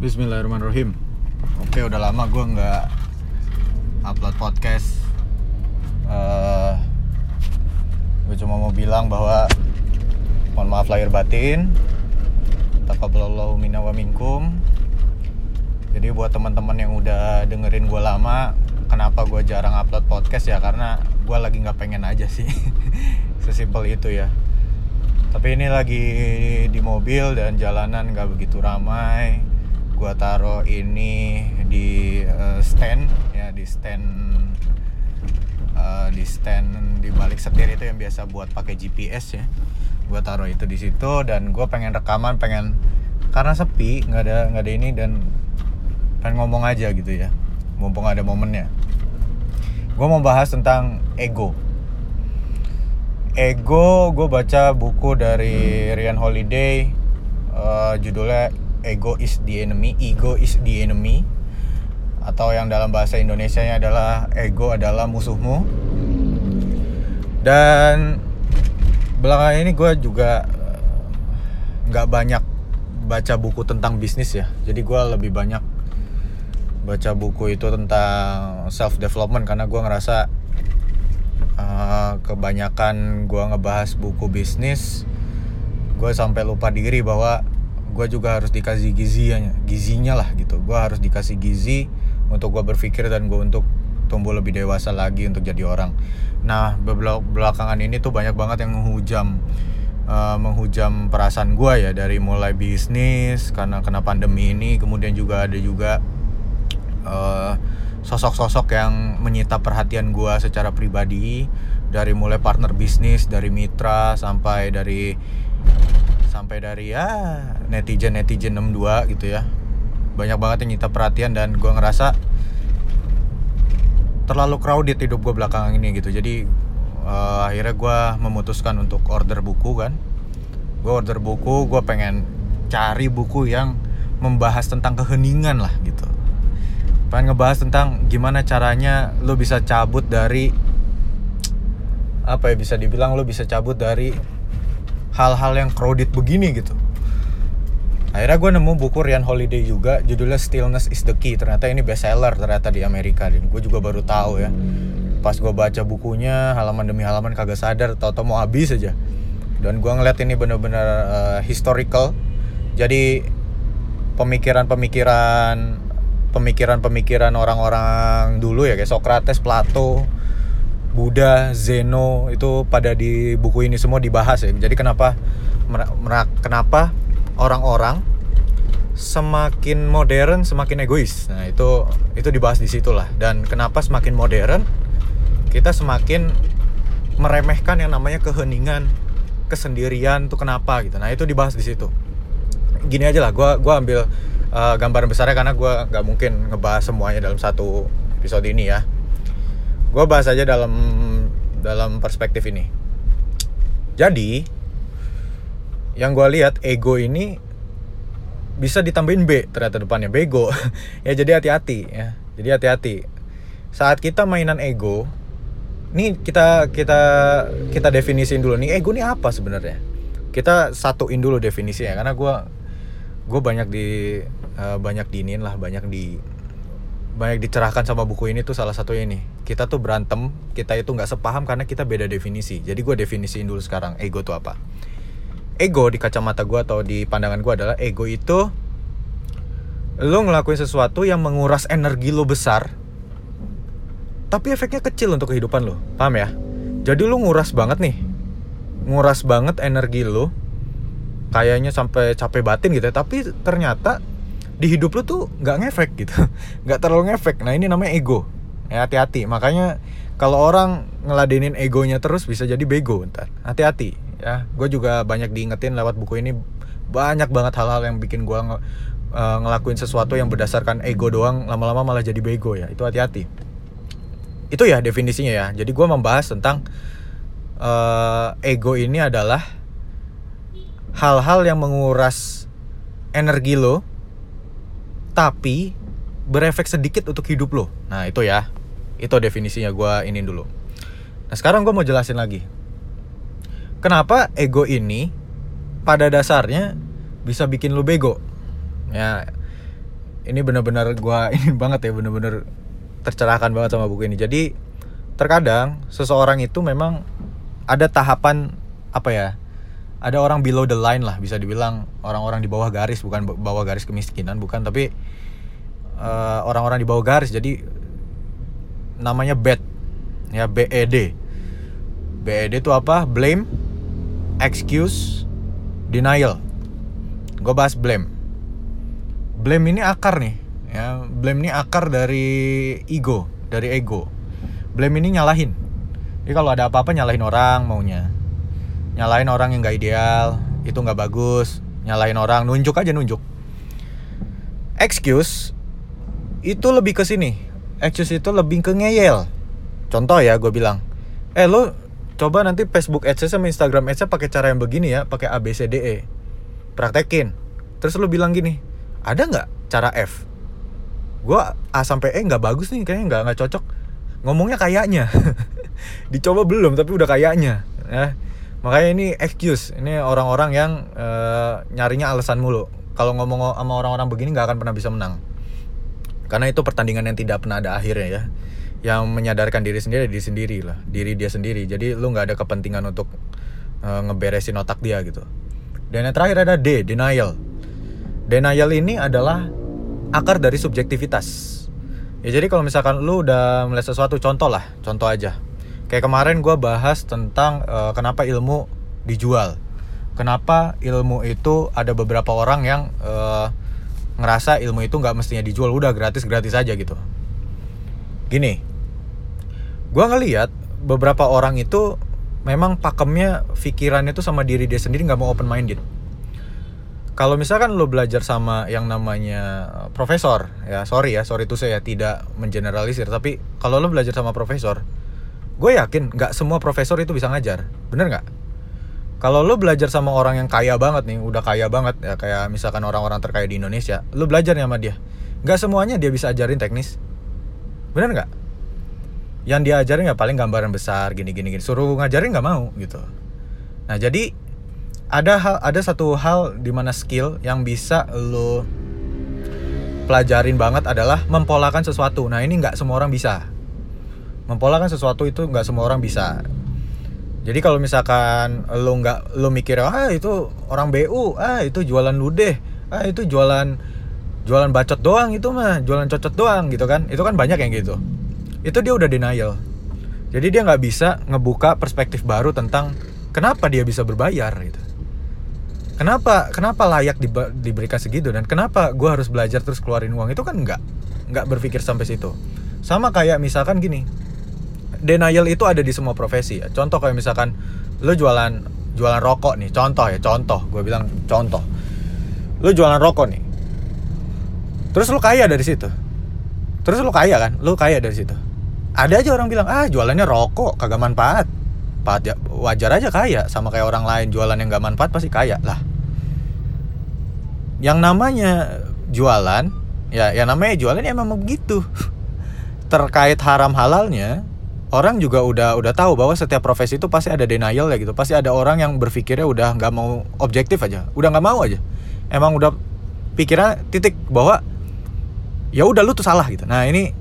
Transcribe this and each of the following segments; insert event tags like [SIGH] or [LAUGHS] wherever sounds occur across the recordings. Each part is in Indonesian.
Bismillahirrahmanirrahim. Oke, udah lama gue nggak upload podcast. Uh, gue cuma mau bilang bahwa mohon maaf lahir batin. Taqabbalallahu minna wa minkum. Jadi buat teman-teman yang udah dengerin gue lama, kenapa gue jarang upload podcast ya karena gue lagi nggak pengen aja sih. [LAUGHS] Sesimpel itu ya tapi ini lagi di mobil dan jalanan nggak begitu ramai gua taruh ini di uh, stand ya di stand uh, di stand di balik setir itu yang biasa buat pakai GPS ya. Gua taruh itu di situ dan gue pengen rekaman pengen karena sepi nggak ada nggak ada ini dan pengen ngomong aja gitu ya. Mumpung ada momennya. Gue mau bahas tentang ego. Ego, gue baca buku dari Ryan Holiday, uh, judulnya Ego is the enemy, Ego is the enemy, atau yang dalam bahasa Indonesia-nya adalah Ego adalah musuhmu. Dan belakangan ini gue juga eh, nggak banyak baca buku tentang bisnis ya, jadi gue lebih banyak baca buku itu tentang self development karena gue ngerasa uh, kebanyakan gue ngebahas buku bisnis gue sampai lupa diri bahwa gue juga harus dikasih gizinya gizinya lah gitu. Gue harus dikasih gizi untuk gue berpikir dan gue untuk tumbuh lebih dewasa lagi untuk jadi orang. Nah belakangan ini tuh banyak banget yang menghujam uh, menghujam perasaan gue ya dari mulai bisnis karena kena pandemi ini kemudian juga ada juga uh, sosok-sosok yang menyita perhatian gue secara pribadi dari mulai partner bisnis dari mitra sampai dari sampai dari ya netizen netizen 62 gitu ya. Banyak banget yang nyita perhatian dan gue ngerasa terlalu crowded hidup gue belakangan ini gitu. Jadi uh, akhirnya gue memutuskan untuk order buku kan. Gue order buku gue pengen cari buku yang membahas tentang keheningan lah gitu. Pengen ngebahas tentang gimana caranya lo bisa cabut dari apa ya bisa dibilang lo bisa cabut dari hal-hal yang crowded begini gitu. Akhirnya gue nemu buku Ryan Holiday juga judulnya Stillness is the Key. Ternyata ini best seller ternyata di Amerika dan gue juga baru tahu ya. Pas gue baca bukunya halaman demi halaman kagak sadar tau-tau mau habis aja. Dan gue ngeliat ini bener-bener uh, historical. Jadi pemikiran-pemikiran pemikiran-pemikiran orang-orang dulu ya kayak Socrates, Plato, Buddha, Zeno itu pada di buku ini semua dibahas ya. Jadi kenapa kenapa orang-orang semakin modern semakin egois. Nah, itu itu dibahas di situlah. Dan kenapa semakin modern kita semakin meremehkan yang namanya keheningan, kesendirian itu kenapa gitu. Nah, itu dibahas di situ. Gini aja lah, gua gua ambil uh, gambaran besarnya karena gue nggak mungkin ngebahas semuanya dalam satu episode ini ya gue bahas aja dalam dalam perspektif ini. Jadi yang gue lihat ego ini bisa ditambahin B ternyata depannya. Bego. [LAUGHS] Ya jadi hati-hati ya. Jadi hati-hati. Saat kita mainan ego ini kita kita kita definisiin dulu. Nih ego ini apa sebenarnya? Kita satuin dulu definisinya karena gue gue banyak di uh, banyak diinin lah banyak di banyak dicerahkan sama buku ini tuh salah satu ini. Kita tuh berantem kita itu nggak sepaham karena kita beda definisi. Jadi gue definisiin dulu sekarang ego tuh apa? Ego di kacamata gue atau di pandangan gue adalah ego itu lo ngelakuin sesuatu yang menguras energi lo besar tapi efeknya kecil untuk kehidupan lo. Paham ya? Jadi lo nguras banget nih. Nguras banget energi lo kayaknya sampai capek batin gitu ya. Tapi ternyata di hidup lu tuh nggak ngefek gitu. [LAUGHS] Nggak terlalu ngefek. Nah ini namanya ego. Ya hati-hati. Makanya kalau orang ngeladenin egonya terus bisa jadi bego ntar hati-hati ya. Gue juga banyak diingetin lewat buku ini. Banyak banget hal-hal yang bikin gue ng uh, ngelakuin sesuatu yang berdasarkan ego doang lama-lama malah jadi bego ya. Itu hati-hati. Itu ya definisinya ya. Jadi gue membahas tentang uh, ego ini adalah hal-hal yang menguras energi lo tapi berefek sedikit untuk hidup lo. Nah itu ya, itu definisinya gue ini dulu. Nah sekarang gue mau jelasin lagi. Kenapa ego ini pada dasarnya bisa bikin lo bego? Ya, ini bener-bener gue [LAUGHS] ini banget ya bener-bener tercerahkan banget sama buku ini jadi terkadang seseorang itu memang ada tahapan apa ya ada orang below the line lah bisa dibilang orang-orang di bawah garis bukan bawah garis kemiskinan bukan tapi orang orang-orang di bawah garis. Jadi namanya BED ya BED BED itu apa? Blame excuse denial. Gue bahas blame. Blame ini akar nih ya. Blame ini akar dari ego dari ego. Blame ini nyalahin. Jadi kalau ada apa-apa nyalahin orang maunya nyalahin orang yang gak ideal itu nggak bagus. Nyalahin orang nunjuk aja nunjuk. Excuse itu lebih ke sini. Excuse itu lebih ke ngeyel. Contoh ya gue bilang eh lo coba nanti Facebook Ads sama Instagram Ads pakai cara yang begini ya pakai A B C D E. Praktekin. Terus lo bilang gini ada nggak cara F? Gue A sampai E nggak bagus nih kayaknya nggak nggak cocok. Ngomongnya kayaknya. [LAUGHS] Dicoba belum tapi udah kayaknya ya makanya ini excuse. Ini orang-orang yang uh, nyarinya alasan mulu. Kalau ngomong sama orang-orang begini nggak akan pernah bisa menang. Karena itu pertandingan yang tidak pernah ada akhirnya ya. Yang menyadarkan diri sendiri diri sendiri lah. Diri dia sendiri. Jadi lu nggak ada kepentingan untuk uh, ngeberesin otak dia gitu. Dan yang terakhir ada D denial. Denial ini adalah akar dari subjektivitas. Ya jadi kalau misalkan lu udah melihat sesuatu contoh lah. Contoh aja Kayak kemarin gue bahas tentang uh, kenapa ilmu dijual. Kenapa ilmu itu ada beberapa orang yang uh, ngerasa ilmu itu nggak mestinya dijual, udah gratis gratis aja gitu. Gini, gue ngeliat beberapa orang itu memang pakemnya pikirannya itu sama diri dia sendiri nggak mau open minded. Kalau misalkan lo belajar sama yang namanya profesor, ya sorry ya, sorry itu saya tidak mengeneralisir, tapi kalau lo belajar sama profesor, gue yakin nggak semua profesor itu bisa ngajar. Bener nggak? Kalau lo belajar sama orang yang kaya banget nih udah kaya banget ya kayak misalkan orang-orang terkaya di Indonesia lo belajar sama dia. Nggak semuanya dia bisa ajarin teknis. Bener nggak? Yang dia ajarin nggak paling gambaran besar gini gini gini. Suruh ngajarin nggak mau gitu. Nah jadi ada hal ada satu hal di mana skill yang bisa lo pelajarin banget adalah mempolakan sesuatu. Nah ini nggak semua orang bisa mempolakan sesuatu itu nggak semua orang bisa. Jadi kalau misalkan lo nggak lo mikir ah itu orang BU ah itu jualan lude ah itu jualan jualan bacot doang itu mah jualan cocot doang gitu kan. Itu kan banyak yang gitu. Itu dia udah denial. Jadi dia nggak bisa ngebuka perspektif baru tentang kenapa dia bisa berbayar gitu. Kenapa kenapa layak di, diberikan segitu dan kenapa gue harus belajar terus keluarin uang? Itu kan nggak nggak berpikir sampai situ. Sama kayak misalkan gini denial itu ada di semua profesi ya. Contoh kayak misalkan lu jualan jualan rokok nih, contoh ya, contoh. Gue bilang contoh. Lu jualan rokok nih. Terus lu kaya dari situ. Terus lu kaya kan? Lu kaya dari situ. Ada aja orang bilang, "Ah, jualannya rokok, kagak manfaat." ya, wajar aja kaya sama kayak orang lain jualan yang gak manfaat pasti kaya lah. Yang namanya jualan, ya yang namanya jualan ya memang begitu. [LAUGHS] Terkait haram halalnya, orang juga udah udah tahu bahwa setiap profesi itu pasti ada denial ya gitu. Pasti ada orang yang berpikirnya udah nggak mau objektif aja. Udah nggak mau aja. Emang udah pikiran titik bahwa ya udah lu tuh salah gitu. Nah ini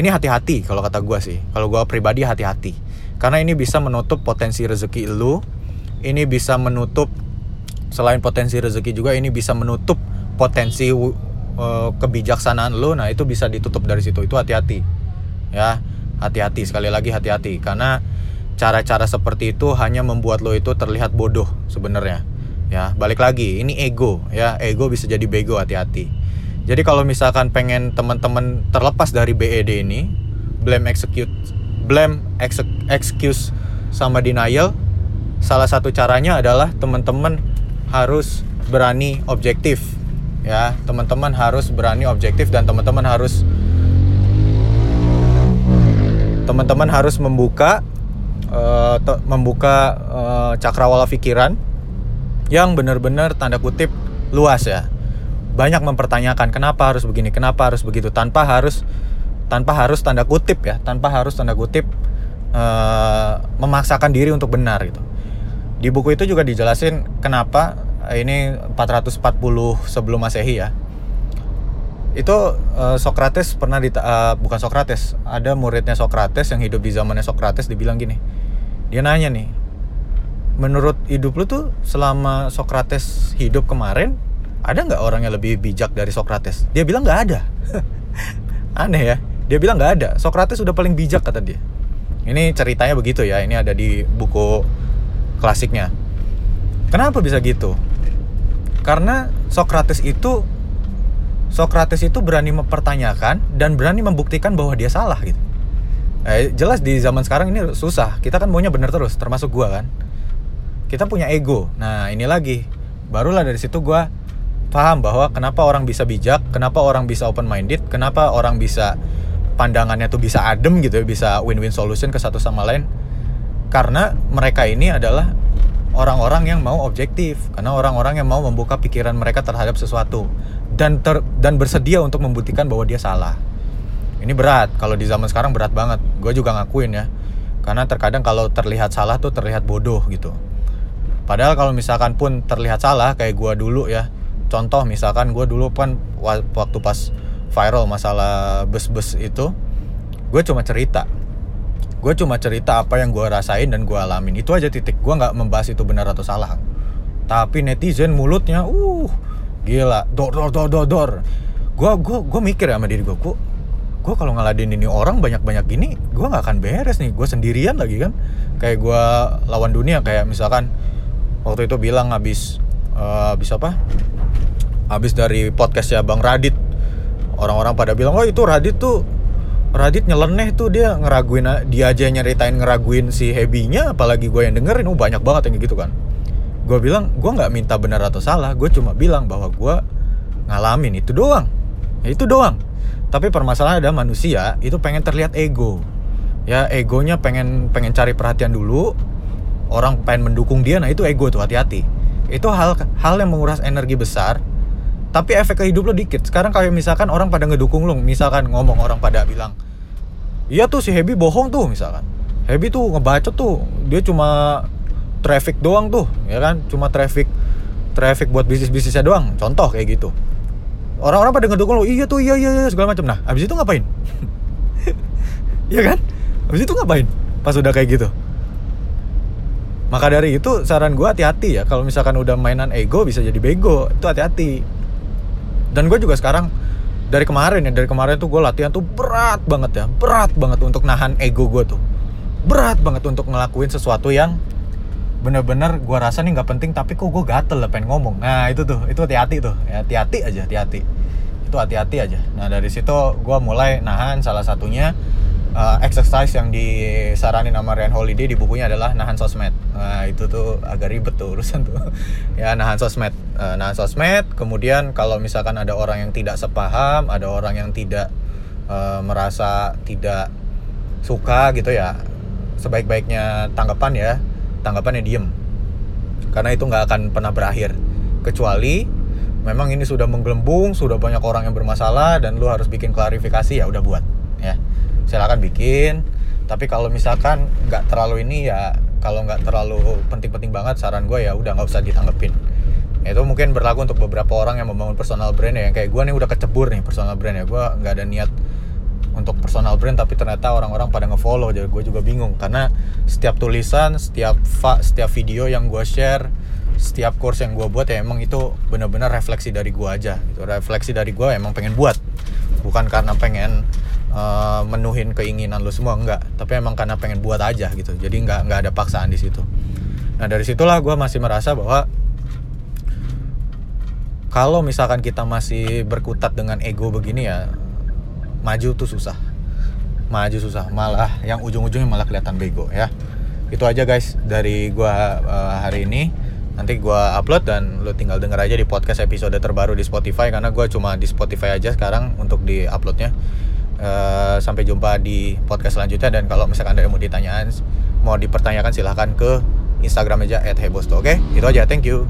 ini hati-hati kalau kata gue sih. Kalau gue pribadi hati-hati. Karena ini bisa menutup potensi rezeki lu ini bisa menutup selain potensi rezeki juga ini bisa menutup potensi uh, kebijaksanaan lu. Nah itu bisa ditutup dari situ. Itu hati-hati. Ya hati-hati sekali lagi hati-hati. Karena cara-cara seperti itu hanya membuat lo itu terlihat bodoh sebenarnya. Ya balik lagi ini ego. Ya ego bisa jadi bego hati-hati. Jadi kalau misalkan pengen teman-teman terlepas dari BED ini blame execute blame excuse sama denial salah satu caranya adalah teman-teman harus berani objektif. Ya teman-teman harus berani objektif dan teman-teman harus teman-teman harus membuka uh, membuka uh, cakrawala pikiran yang benar-benar tanda kutip luas ya. Banyak mempertanyakan kenapa harus begini kenapa harus begitu tanpa harus tanpa harus tanda kutip ya tanpa harus tanda kutip uh, memaksakan diri untuk benar gitu. Di buku itu juga dijelasin kenapa ini 440 sebelum masehi ya itu uh, Socrates pernah di uh, bukan Socrates ada muridnya Socrates yang hidup di zamannya Socrates dibilang gini. Dia nanya nih menurut hidup lu tuh selama Socrates hidup kemarin ada nggak orang yang lebih bijak dari Socrates? Dia bilang nggak ada. [LAUGHS] Aneh ya. Dia bilang nggak ada. Socrates udah paling bijak kata dia. Ini ceritanya begitu ya ini ada di buku klasiknya. Kenapa bisa gitu? Karena Socrates itu Socrates itu berani mempertanyakan dan berani membuktikan bahwa dia salah gitu. Eh, jelas di zaman sekarang ini susah. Kita kan maunya benar terus, termasuk gua kan. Kita punya ego. Nah, ini lagi. Barulah dari situ gua paham bahwa kenapa orang bisa bijak, kenapa orang bisa open minded, kenapa orang bisa pandangannya tuh bisa adem gitu ya, bisa win-win solution ke satu sama lain. Karena mereka ini adalah orang-orang yang mau objektif, karena orang-orang yang mau membuka pikiran mereka terhadap sesuatu dan ter, dan bersedia untuk membuktikan bahwa dia salah. Ini berat kalau di zaman sekarang berat banget. Gue juga ngakuin ya. Karena terkadang kalau terlihat salah tuh terlihat bodoh gitu. Padahal kalau misalkan pun terlihat salah kayak gue dulu ya. Contoh misalkan gue dulu kan waktu pas viral masalah bus-bus itu, gue cuma cerita. Gue cuma cerita apa yang gue rasain dan gue alamin. Itu aja titik. Gue nggak membahas itu benar atau salah. Tapi netizen mulutnya, uh, gila dor dor dor dor dor gue gue gue mikir sama diri gue gue gue kalau ngeladenin ini orang banyak banyak gini gue nggak akan beres nih gue sendirian lagi kan kayak gue lawan dunia kayak misalkan waktu itu bilang habis uh, apa habis dari podcast ya bang Radit orang-orang pada bilang oh itu Radit tuh Radit nyeleneh tuh dia ngeraguin dia aja nyeritain ngeraguin si Hebinya apalagi gue yang dengerin oh banyak banget yang gitu kan. Gue bilang gue nggak minta benar atau salah gue cuma bilang bahwa gue ngalamin itu doang. Ya itu doang. Tapi permasalahan ada manusia itu pengen terlihat ego. Ya egonya pengen pengen cari perhatian dulu. Orang pengen mendukung dia nah itu ego tuh hati-hati. Itu hal hal yang menguras energi besar tapi efek ke hidup lo dikit. Sekarang kayak misalkan orang pada ngedukung lo misalkan ngomong orang pada bilang iya tuh si Hebi bohong tuh misalkan. Hebi tuh ngebacot tuh. Dia cuma traffic doang tuh ya kan? Cuma traffic traffic buat bisnis bisnisnya doang. Contoh kayak gitu. Orang-orang pada ngedukung lo iya tuh iya iya, iya segala macam. Nah abis itu ngapain? [LAUGHS] Iya kan? Abis itu ngapain pas udah kayak gitu? Maka dari itu saran gue hati-hati ya. Kalau misalkan udah mainan ego bisa jadi bego. Itu hati-hati dan gue juga sekarang dari kemarin ya dari kemarin tuh gue latihan tuh berat banget ya berat banget untuk nahan ego gue tuh. Berat banget untuk ngelakuin sesuatu yang bener-bener gue rasa nih nggak penting tapi kok gue gatel lah pengen ngomong. Nah itu tuh itu hati-hati tuh ya hati-hati aja hati-hati. Itu hati-hati aja. Nah dari situ gue mulai nahan salah satunya uh, exercise yang disaranin sama Ryan Holiday di bukunya adalah nahan sosmed. Nah itu tuh agak ribet tuh urusan tuh. [LAUGHS] Ya nahan sosmed. Uh, nahan sosmed kemudian kalau misalkan ada orang yang tidak sepaham ada orang yang tidak uh, merasa tidak suka gitu ya sebaik-baiknya tanggapan ya tanggapannya diem. Karena itu nggak akan pernah berakhir. Kecuali memang ini sudah menggelembung sudah banyak orang yang bermasalah dan lu harus bikin klarifikasi ya udah buat ya silakan bikin. Tapi kalau misalkan nggak terlalu ini ya kalau nggak terlalu penting-penting banget saran gue ya udah nggak usah ditanggepin. Itu mungkin berlaku untuk beberapa orang yang membangun personal brand ya. Yang kayak gue nih udah kecebur nih personal brand ya. Gue nggak ada niat untuk personal brand tapi ternyata orang-orang pada ngefollow. Jadi gue juga bingung. Karena setiap tulisan setiap fa, setiap video yang gue share setiap course yang gue buat ya emang itu benar-benar refleksi dari gue aja itu refleksi dari gue emang pengen buat. Bukan karena pengen uh, menuhin keinginan lo semua enggak. Tapi emang karena pengen buat aja gitu. Jadi nggak nggak ada paksaan di situ. Nah dari situlah gue masih merasa bahwa kalau misalkan kita masih berkutat dengan ego begini ya maju tuh susah. Maju susah. Malah yang ujung-ujungnya malah kelihatan bego ya. Itu aja guys dari gua uh, hari ini. Nanti gua upload dan lo tinggal denger aja di podcast episode terbaru di Spotify karena gua cuma di Spotify aja sekarang untuk di uploadnya uh, sampai jumpa di podcast selanjutnya dan kalau misalkan ada yang mau ditanyaan mau dipertanyakan silahkan ke Instagram aja @hebosto oke okay? itu aja thank you